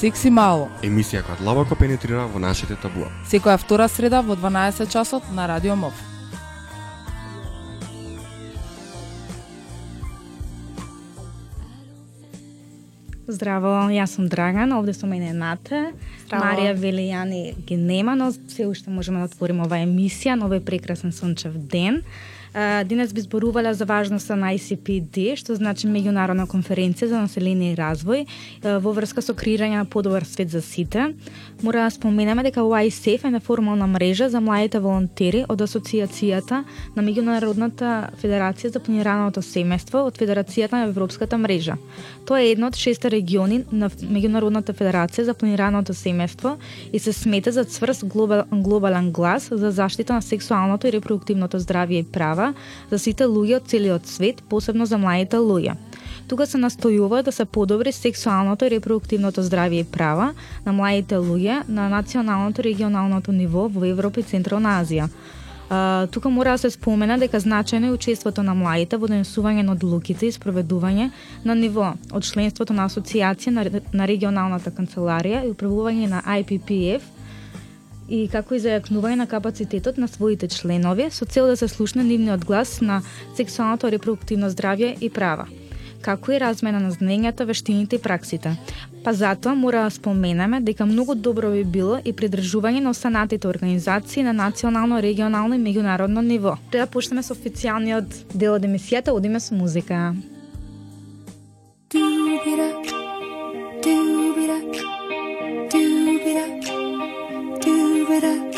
Секси мало. Емисија која длабоко пенетрира во нашите табуа. Секоја втора среда во 12 часот на Радио МОВ. Здраво, јас сум Драган, овде со мене е Нате. Здраво. Марија Велијани ги нема, но се уште можеме да отвориме оваа емисија на овој прекрасен сончев ден. Денес би зборувале за важноста на ICPD, што значи меѓународна конференција за население и развој, во врска со креирање на подобар свет за сите. Мора да споменеме дека YSAFE е неформална мрежа за младите волонтери од Асоциацијата на Меѓународната Федерација за планираното семејство од Федерацијата на Европската мрежа. Тоа е едно од шеста региони на Меѓународната Федерација за планираното семејство и се смета за цврст глобал, глобален глас за заштита на сексуалното и репродуктивното здравје и права за сите луѓе од целиот свет, посебно за младите луѓе. Тука се настојува да се подобри сексуалното и репродуктивното здравје и права на младите луѓе на националното и регионалното ниво во Европа и Централна Азија. А, тука мора да се спомена дека значајно е учеството на младите во донесување на одлуките и спроведување на ниво од членството на асоциација на, на регионалната канцеларија и управување на IPPF и како и зајакнување на капацитетот на своите членови со цел да се слушне нивниот глас на сексуалното репродуктивно здравје и права како и размена на знаењата, вештините и праксите. Па затоа мора да споменаме дека многу добро би било и придржување на останатите организации на национално, регионално и меѓународно ниво. Тоа да почнеме со официјалниот дел од емисијата, одиме со музика. give it up.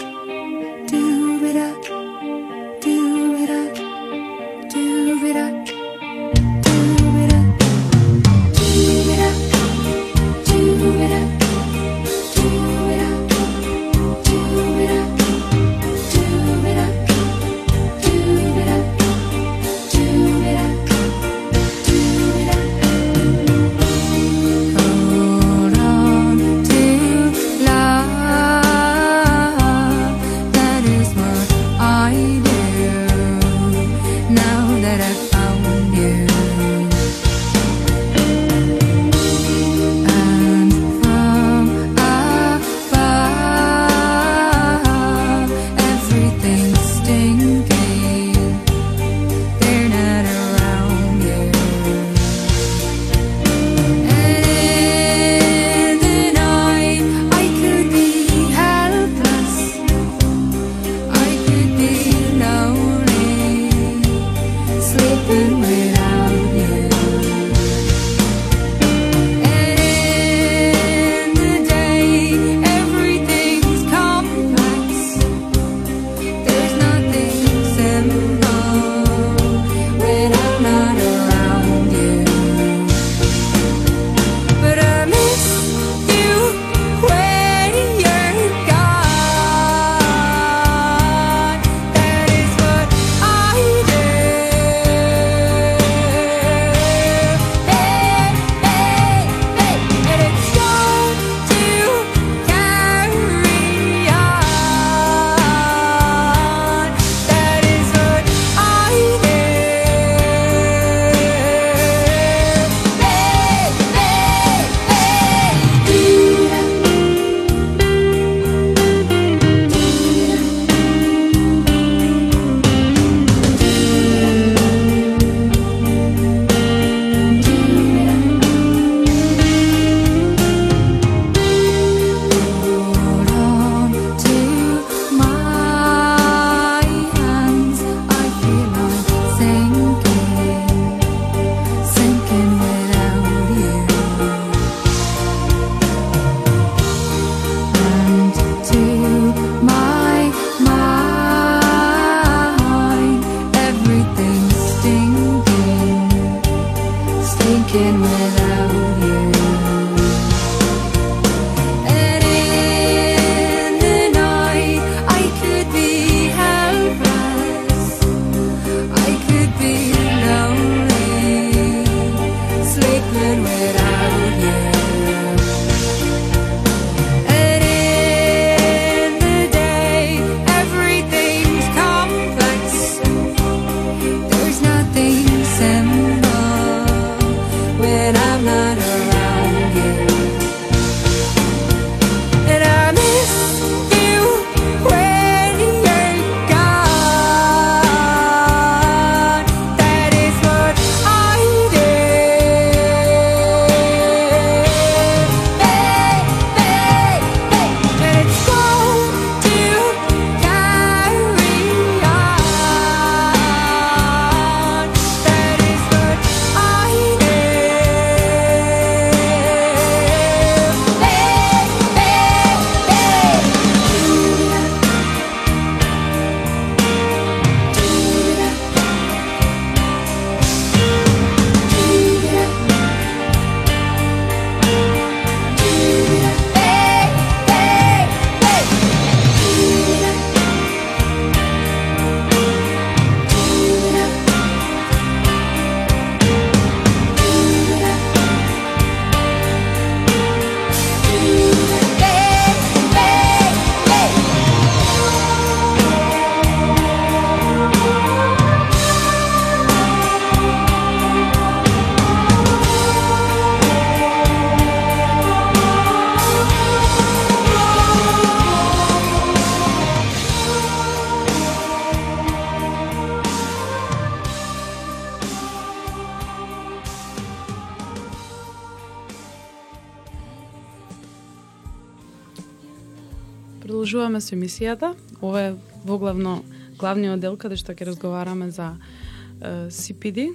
Со емисијата. Ова е воглавно главниот дел каде што ќе разговараме за е, CPD,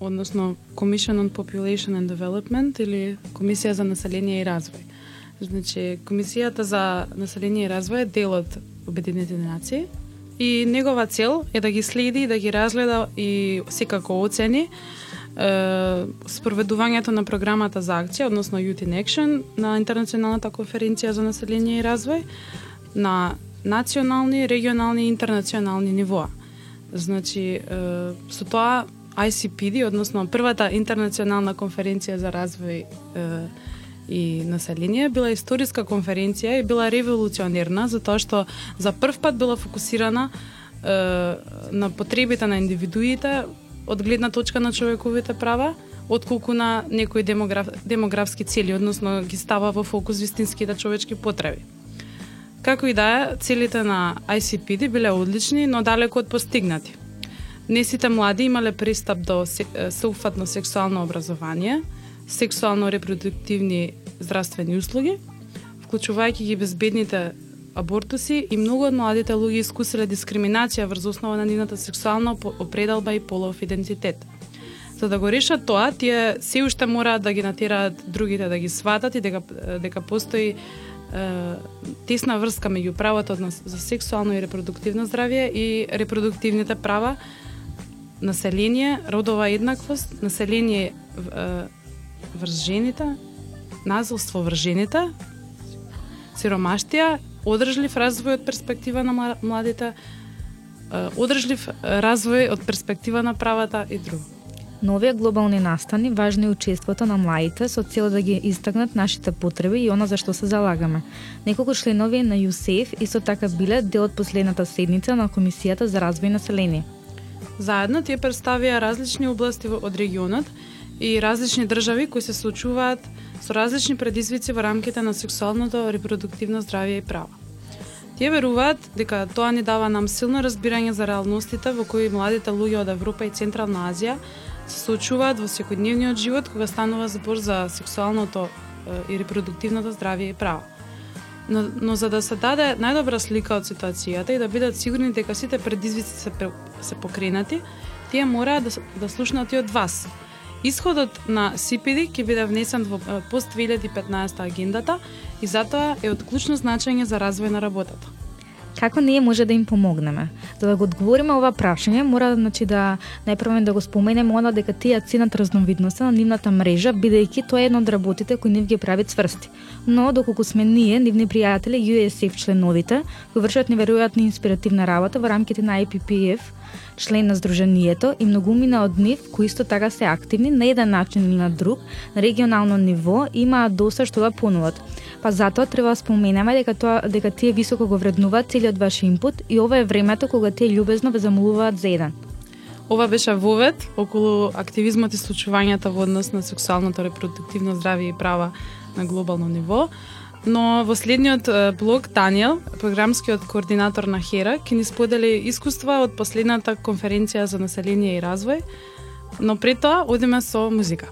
односно Commission on Population and Development или Комисија за население и развој. Значи, Комисијата за население и развој е дел од Обединетите нации и негова цел е да ги следи, да ги разгледа и секако оцени спроведувањето на програмата за акција, односно Youth in Action, на Интернационалната конференција за население и развој, на национални, регионални и интернационални нивоа. Значи, со тоа ICPD, односно првата интернационална конференција за развој е, и население, била историска конференција и била револуционерна, затоа што за прв пат била фокусирана е, на потребите на индивидуите од гледна точка на човековите права, отколку на некои демограф, демографски цели, односно ги става во фокус вистинските човечки потреби. Како и да е, целите на ICPD биле одлични, но далеко од постигнати. Не сите млади имале пристап до соуфатно сексуално образование, сексуално-репродуктивни здравствени услуги, вклучувајќи ги безбедните абортуси и многу од младите луѓе искусиле дискриминација врз основа на нивната сексуална определба и полов идентитет. За да го решат тоа, тие се уште мораат да ги натераат другите да ги сватат и дека дека постои тесна врска меѓу правото за сексуално и репродуктивно здравје и репродуктивните права, население, родова еднаквост, население врз жените, назилство врз жените, сиромаштија, одржлив развој од перспектива на младите, одржлив развој од перспектива на правата и друго. Новија глобални настани важно е учеството на младите со цел да ги истакнат нашите потреби и она за што се залагаме. Неколку членови на ЮСЕФ со така биле дел од последната седница на Комисијата за развој на население. Заедно тие представија различни области во- од регионот и различни држави кои се случуваат со различни предизвици во рамките на сексуалното репродуктивно здравје и права. Тие веруваат дека тоа ни дава нам силно разбирање за реалностите во кои младите луѓе од Европа и Централна Азија се соочуваат во секојдневниот живот кога станува збор за сексуалното и репродуктивното здравје и право. Но, но за да се даде најдобра слика од ситуацијата и да бидат сигурни дека сите предизвици се, се покренати, тие мораат да, да слушнат и од вас. Исходот на СИПИДИ ќе биде внесен во пост 2015 агендата и затоа е од клучно значење за развој на работата. Како ние може да им помогнеме? За да го одговориме ова прашање, мора значи да најпрво да го споменеме она дека тие ценат разновидноста на нивната мрежа, бидејќи тоа е едно од работите кои нив ги прави цврсти. Но доколку сме ние, нивни пријатели USF членовите, кои вршат неверојатна инспиративна работа во рамките на IPPF, член на Сдруженијето и многумина од нив кои исто така се активни на еден начин или на друг на регионално ниво имаат доста што да понудат. Па затоа треба да споменеме дека тоа дека тие високо го вреднуваат целиот ваш импут и ова е времето кога тие љубезно ве замолуваат за еден. Ова беше вовед околу активизмот и случувањата во однос на сексуалното репродуктивно здравје и права на глобално ниво. Но во следниот блог блок програмскиот координатор на ХЕРА, ќе ни сподели искуства од последната конференција за население и развој. Но пред тоа одиме со музика.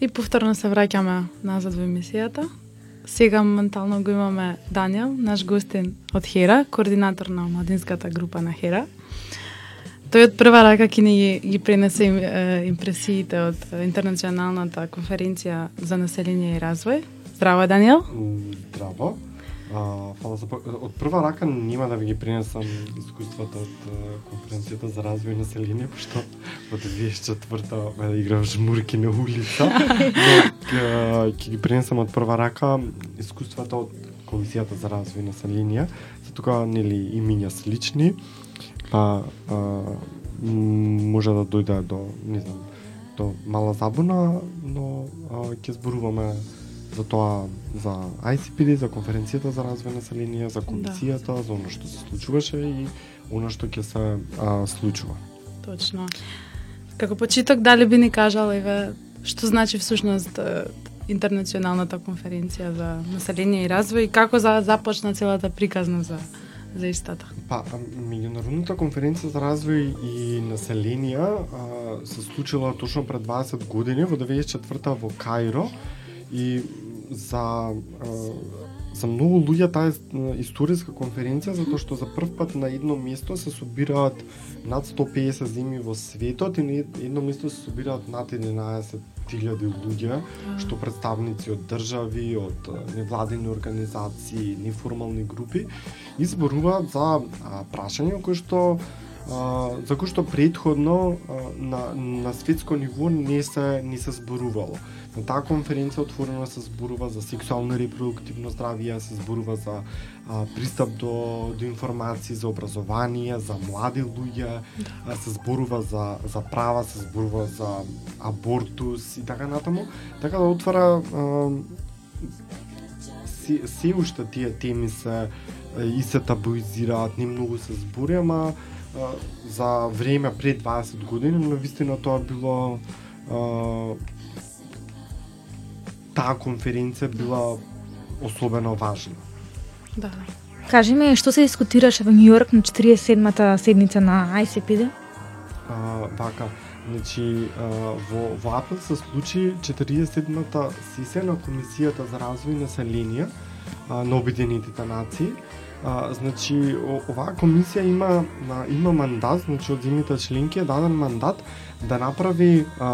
И повторно се враќаме назад во емисијата. Сега моментално го имаме Даниел, наш гостин од Хера, координатор на младинската група на Хера. Тој од прва рака ќе ни ги, ги пренесе им, е, импресиите од интернационалната конференција за население и развој. Здраво, Даниел. Здраво. А, фала за по- од прва рака нема да ви ги пренесам искуствата од конференцијата за развој на население, пошто во 2004 ме играв жмурки на улица, но ќе ги пренесам од прва рака искуствата од Комисијата за развој на население. За тука нели имиња слични, па а, може да дојде до, не знам, до мала забуна, но ќе зборуваме за тоа за ICPD, за конференцијата за развој на население, за комисијата, да. за оно што се случуваше и оно што ќе се а, случува. Точно. Како почиток, дали би ни кажал, еве, што значи всушност интернационалната конференција за население и развој и како за, започна целата приказна за за истата? Па, меѓународната конференција за развој и население а, се случила точно пред 20 години во 94 во Каиро и за за многу луѓе таа историска конференција затоа што за прв пат на едно место се собираат над 150 земји во светот и на ед- едно место се собираат над 11.000 луѓе што представници од држави, од невладени организации, неформални групи изборуваат за прашања кои што за кои што предходно на, на светско ниво не се не се зборувало. На таа конференција отворено се зборува за сексуално и репродуктивно здравје, се зборува за а, пристап до, до информации, за образование, за млади луѓе, да. се зборува за, за права, се зборува за абортус и така натаму. Така да отвара а, се, се уште тие теми се и се табуизираат, не многу се збори, ама а, за време пред 20 години, но вистина тоа било а, таа конференција била особено важна. Да. Кажи ми, што се дискутираше во Нью Йорк на 47-та седница на ICPD? А, вака, значи а, во во април се случи 47-та сесија на Комисијата за развој и население а, на Обединетите нации. А, значи оваа комисија има а, има мандат, значи од земјите членки е даден мандат да направи а,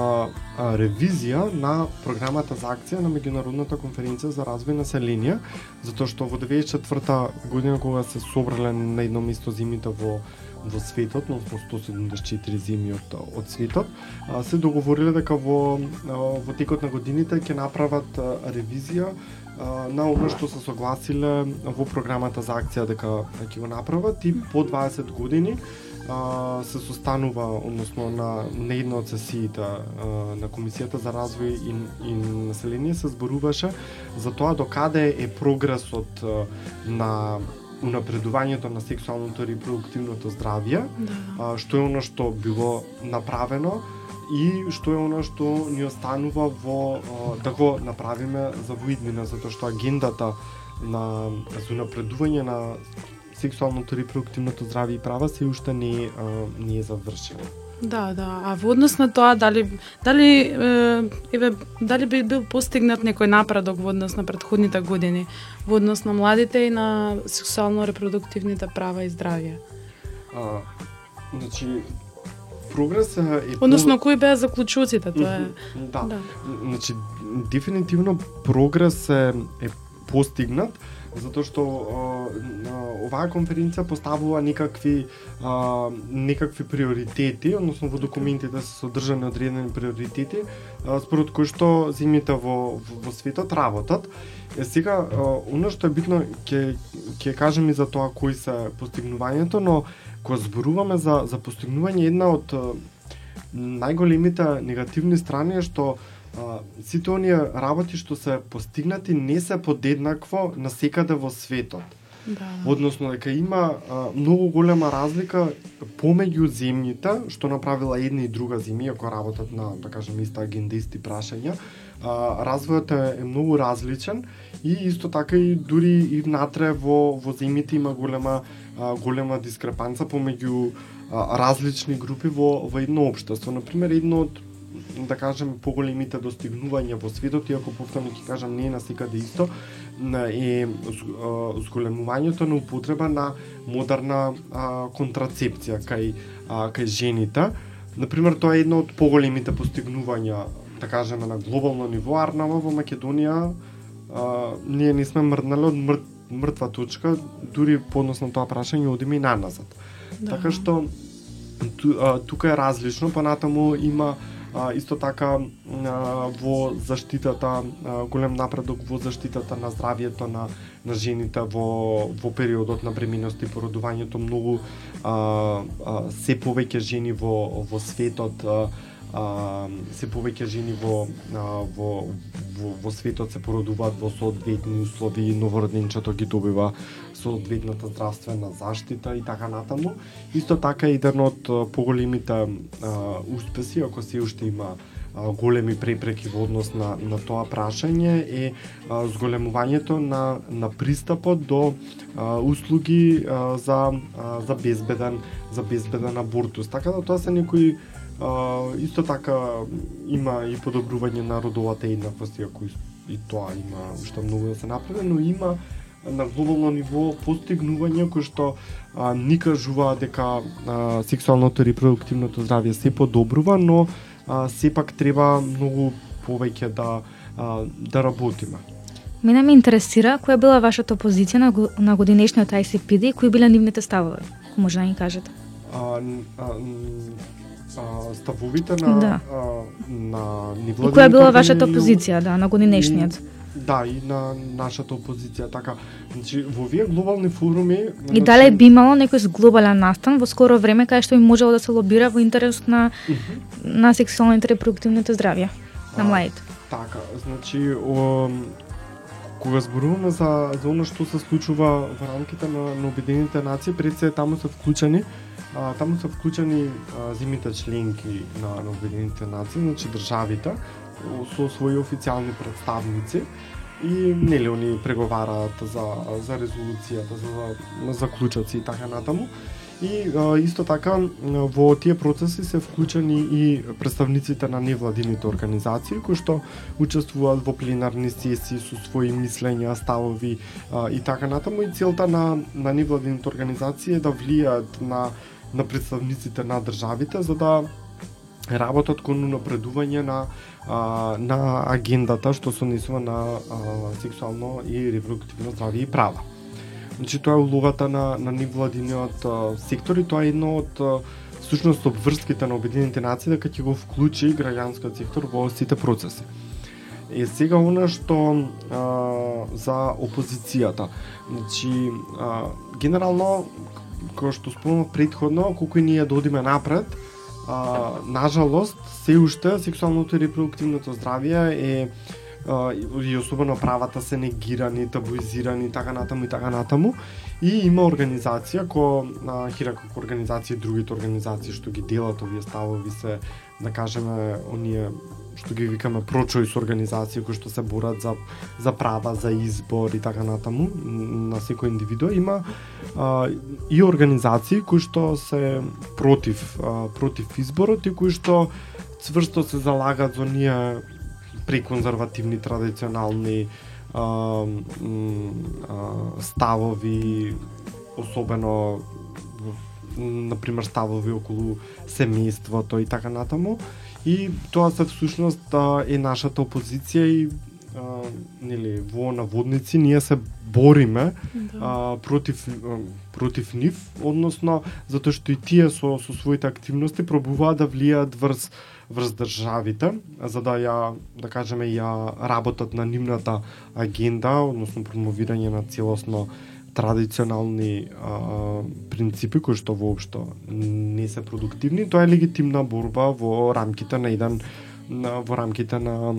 а, ревизија на програмата за акција на меѓународната конференција за развој на селенија, затоа што во 94 година кога се собрале на едно место земјите во во светот, односно 174 земји од, од светот, а, се договориле дека во, во текот на годините ќе направат ревизија на оно што се согласиле во програмата за акција дека ќе го направат и по 20 години а, се состанува, односно на, на една од сесиите а, на Комисијата за развој и, и население се зборуваше за тоа докаде е прогресот а, на унапредувањето на сексуалното и репродуктивното здравје, Да. а, што е оно што било направено и што е оно што ни останува во да го направиме за воиднина, затоа што агендата на за напредување на сексуалното репродуктивното здравје и права се уште не не е завршена. Да, да. А во однос на тоа дали дали еве дали би бил постигнат некој напредок во однос на претходните години во однос на младите и на сексуално репродуктивните права и здравје. А, значи прогрес е Односно кои беа заклучоците, тоа е. Да. Да. Значи, дефинитивно прогрес е, е постигнат, затоа што оваа конференција поставува некакви а, некакви приоритети, односно во документите се содржани одредени приоритети, а, според кои што земјите во, во, во светот работат. Е, сега, а, оно што е битно, ќе ќе кажем и за тоа кои се постигнувањето, но кога зборуваме за, за постигнување, една од најголемите негативни страни е што а, сите оние работи што се постигнати не се подеднакво на секаде во светот. Да. Односно дека има а, многу голема разлика помеѓу земјите што направила една и друга земја кои работат на да кажеме иста агенда исти прашања. А, развојот е, е многу различен и исто така и дури и внатре во во земјите има голема а, голема дискрепанца помеѓу а, различни групи во во едно општество. На пример, едно од да кажем поголемите достигнувања во светот, иако повторно ќе кажам не е на секаде исто, е зголемувањето на употреба на модерна а, контрацепција кај а, кај жените. На пример, тоа е едно од поголемите постигнувања, да кажеме на глобално ниво, Арнава во Македонија а, ние не сме мрднале од мрт, мртва точка, дури по однос на тоа прашање одиме и наназад. Да. Така што ту, а, тука е различно, понатаму има а, исто така а, во заштитата а, голем напредок во заштитата на здравјето на на жените во во периодот на бременост и породувањето многу а, а, се повеќе жени во во светот а, а, се повеќе жени во, а, во, во, во светот се породуваат во соодветни услови, новороденчето ги добива соодветната здравствена заштита и така натаму. Исто така еден од поголемите успеси, ако се уште има големи препреки во однос на, на тоа прашање е а, зголемувањето на, на пристапот до а, услуги а, за, а, за безбеден за безбеден абортус. Така да тоа се некои а, исто така има и подобрување на родовата еднаквост, иако и, и тоа има уште многу да се направи, но има на глобално ниво постигнувања кои што а, ни кажуваат дека а, сексуалното и репродуктивното здравје се подобрува, но а, сепак треба многу повеќе да а, да работиме. Мене ме интересира која била вашата позиција на, на годинешниот ICPD и кои биле нивните ставови. Ако Може да ни кажете. А, а, а, ставовите на Да. а, на невладините која била вашата позиција, да, на годинешниот? Да, и на нашата опозиција, така. Значи, во овие глобални форуми... И значи, дали би имало некој глобален настан во скоро време кај што би можело да се лобира во интерес на мгм. на сексуалното и репродуктивното здравје на младите? Така, значи, о, кога зборуваме за, за оно што се случува во рамките на, на Обединените нации, пред се да таму се вклучени а, таму се вклучени а, земите членки на, на Обединените нации, значи државите, со своји официјални представници и нели они преговараат за за резолуцијата, за, за заклучоци и така натаму. И а, исто така во тие процеси се вклучени и представниците на невладините организации кои што учествуваат во пленарни сесии со своји мислења, ставови а, и така натаму и целта на на невладините организации е да влијаат на на представниците на државите за да работат кон напредување на а, на агендата што се однесува на а, сексуално и репродуктивно здравје и права. Значи тоа е улогата на на невладиниот сектор и тоа е едно од а, всушност обврските на Обединените нации дека ќе го вклучи граѓанскиот сектор во сите процеси. Е сега она што а, за опозицијата. Значи а, генерално кога што спомнав предходно, колку и ние да одиме напред, а, нажалост, се уште сексуалното и репродуктивното здравје е и особено правата се негирани, табуизирани, така натаму и така натаму. И има организација ко а, Хира како организација и другите организации што ги делат овие ставови се да кажеме оние што ги викаме pro-choice организации кои што се борат за за права, за избор и така натаму на секој индивидуа има а, и организации кои што се против а, против изборот и кои што цврсто се залагаат за ние преконзервативни традиционални а, а, ставови особено на пример ставови околу семејството и така натаму. И тоа се всушност е нашата опозиција и а, нели во наводници ние се бориме а, против а, против нив, односно затоа што и тие со со своите активности пробуваат да влијаат врз врз државите, за да ја да кажеме ја работат на нивната агенда, односно промовирање на целосно традиционални а, принципи кои што воопшто не се продуктивни, тоа е легитимна борба во рамките на еден на, во рамките на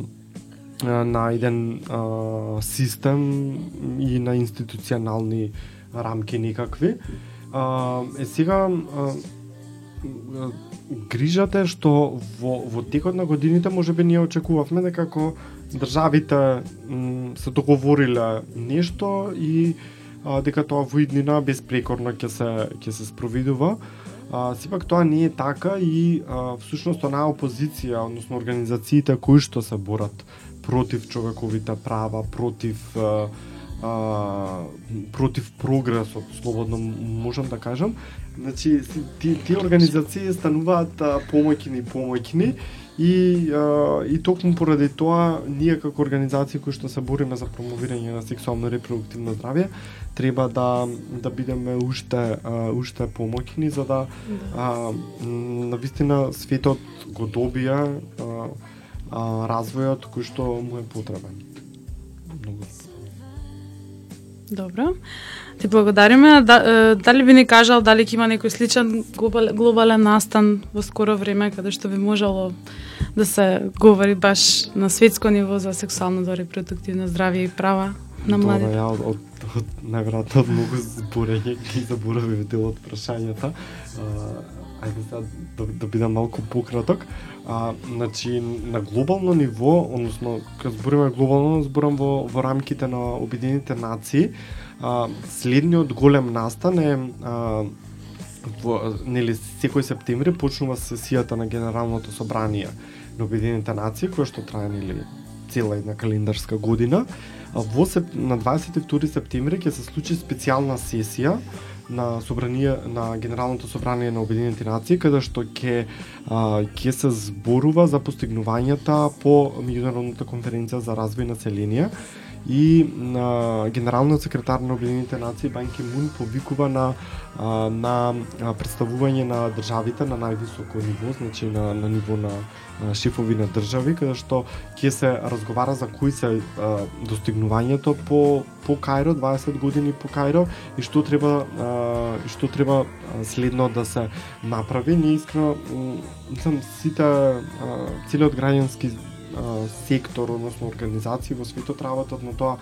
на еден а, систем и на институционални рамки некакви. А, е сега а, грижата е што во, во текот на годините може би ние очекувавме дека како државите м, се договориле нешто и а, дека тоа во иднина безпрекорно ќе се ќе се спроведува. А, сепак тоа не е така и а, всушност онаа опозиција, односно организациите кои што се борат против човековите права, против а, а, против прогресот, слободно можам да кажам. Значи, ти, тие организации стануваат а, помоќни и помоќни и, а, и токму поради тоа ние како организации кои што се бориме за промовирање на сексуално репродуктивно здравје треба да да бидеме уште а, уште помоќни за да а, м, на вистина светот го добија а, а, развојот кој што му е потребен. Многу Добро. Ти благодариме. Да, дали би ни кажал дали ќе има некој сличен глобал, глобален настан во скоро време каде што би можело да се говори баш на светско ниво за сексуално и репродуктивно здравје и права на Добро, младите? ја од, од, од најверојатно многу зборење ги заборавив дел од прашањата. А, ајде да, да, да бидам малку пократок. А, значи, на глобално ниво, односно, кога збориме глобално, зборам во, во рамките на Обединените нации, а, следниот голем настан е а, во, нели, секој септември почнува сесијата на Генералното собрание на Обединените нации, која што трае нели цела една календарска година. А во сеп, на 22 септември ќе се случи специјална сесија на собрание на Генералното собрание на Обединените нации каде што ќе ќе се зборува за постигнувањата по меѓународната конференција за развој на население и а, генералниот секретар на Обединените нации Бан Ки Мун повикува на а, на представување на државите на највисоко ниво, значи на на ниво на а, шефови на држави каде што ќе се разговара за кои се а, достигнувањето по по Кајро 20 години по Кајро и што треба а, и што треба следно да се направи. Ние искрено сам сите а, целиот граѓански сектор, односно организации во светот работат на тоа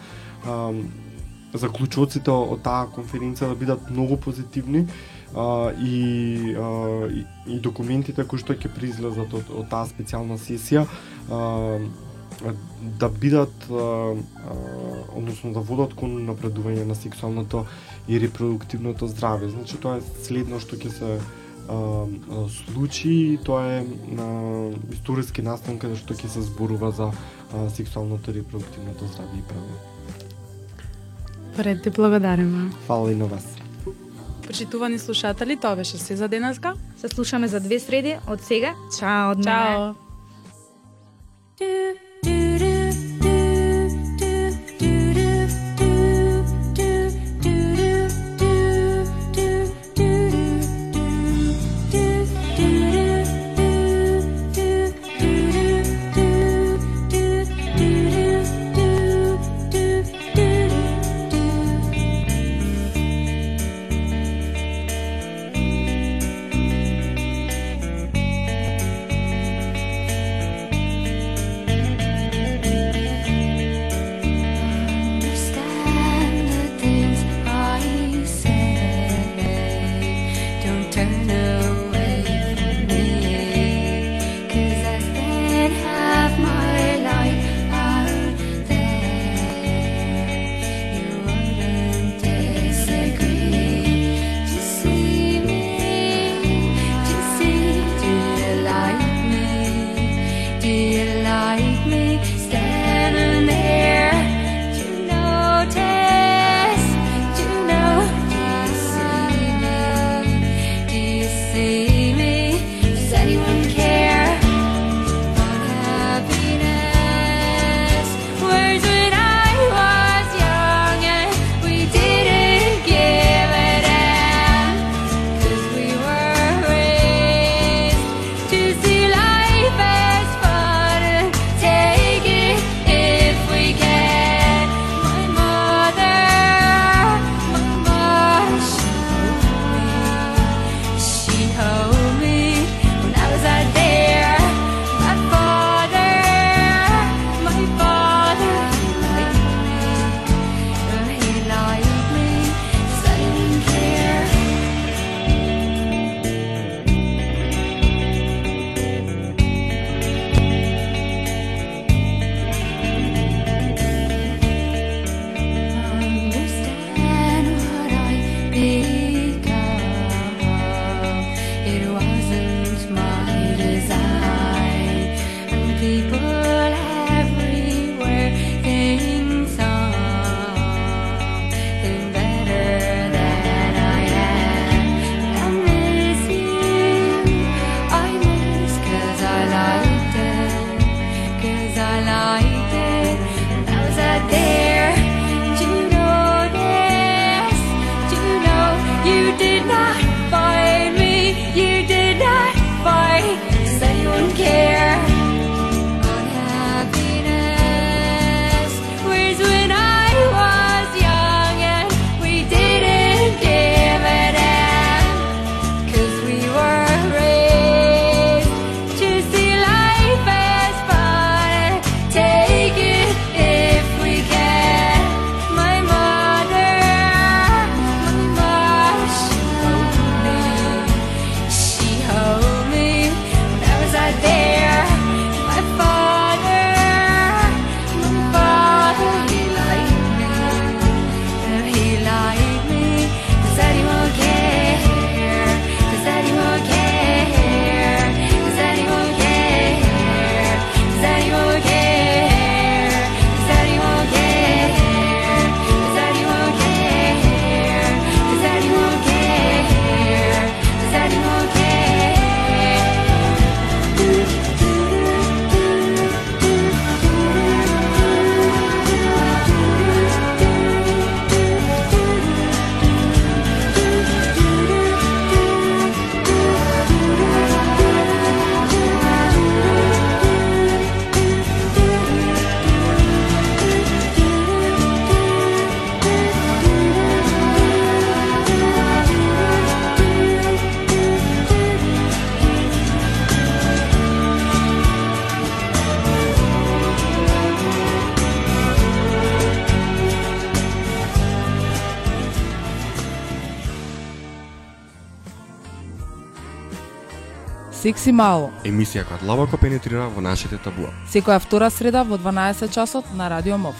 заклучоците од таа конференција да бидат многу позитивни а, и, а, и, и документите кои што ќе произлезат од, од таа специјална сесија а, да бидат а, а, односно да водат кон напредување на сексуалното и репродуктивното здравје. Значи тоа е следно што ќе се а, а, случи и тоа е а, историски настан каде што ќе се зборува за а, сексуалното и репродуктивното здравје и права. Пред ти благодариме. Фала и на вас. Почитувани слушатели, тоа беше се за денеска. Се слушаме за две среди од сега. Чао од мене. Чао. Секси мало. Емисија која длабоко пенетрира во нашите табуа. Секоја втора среда во 12 часот на Радио МОВ.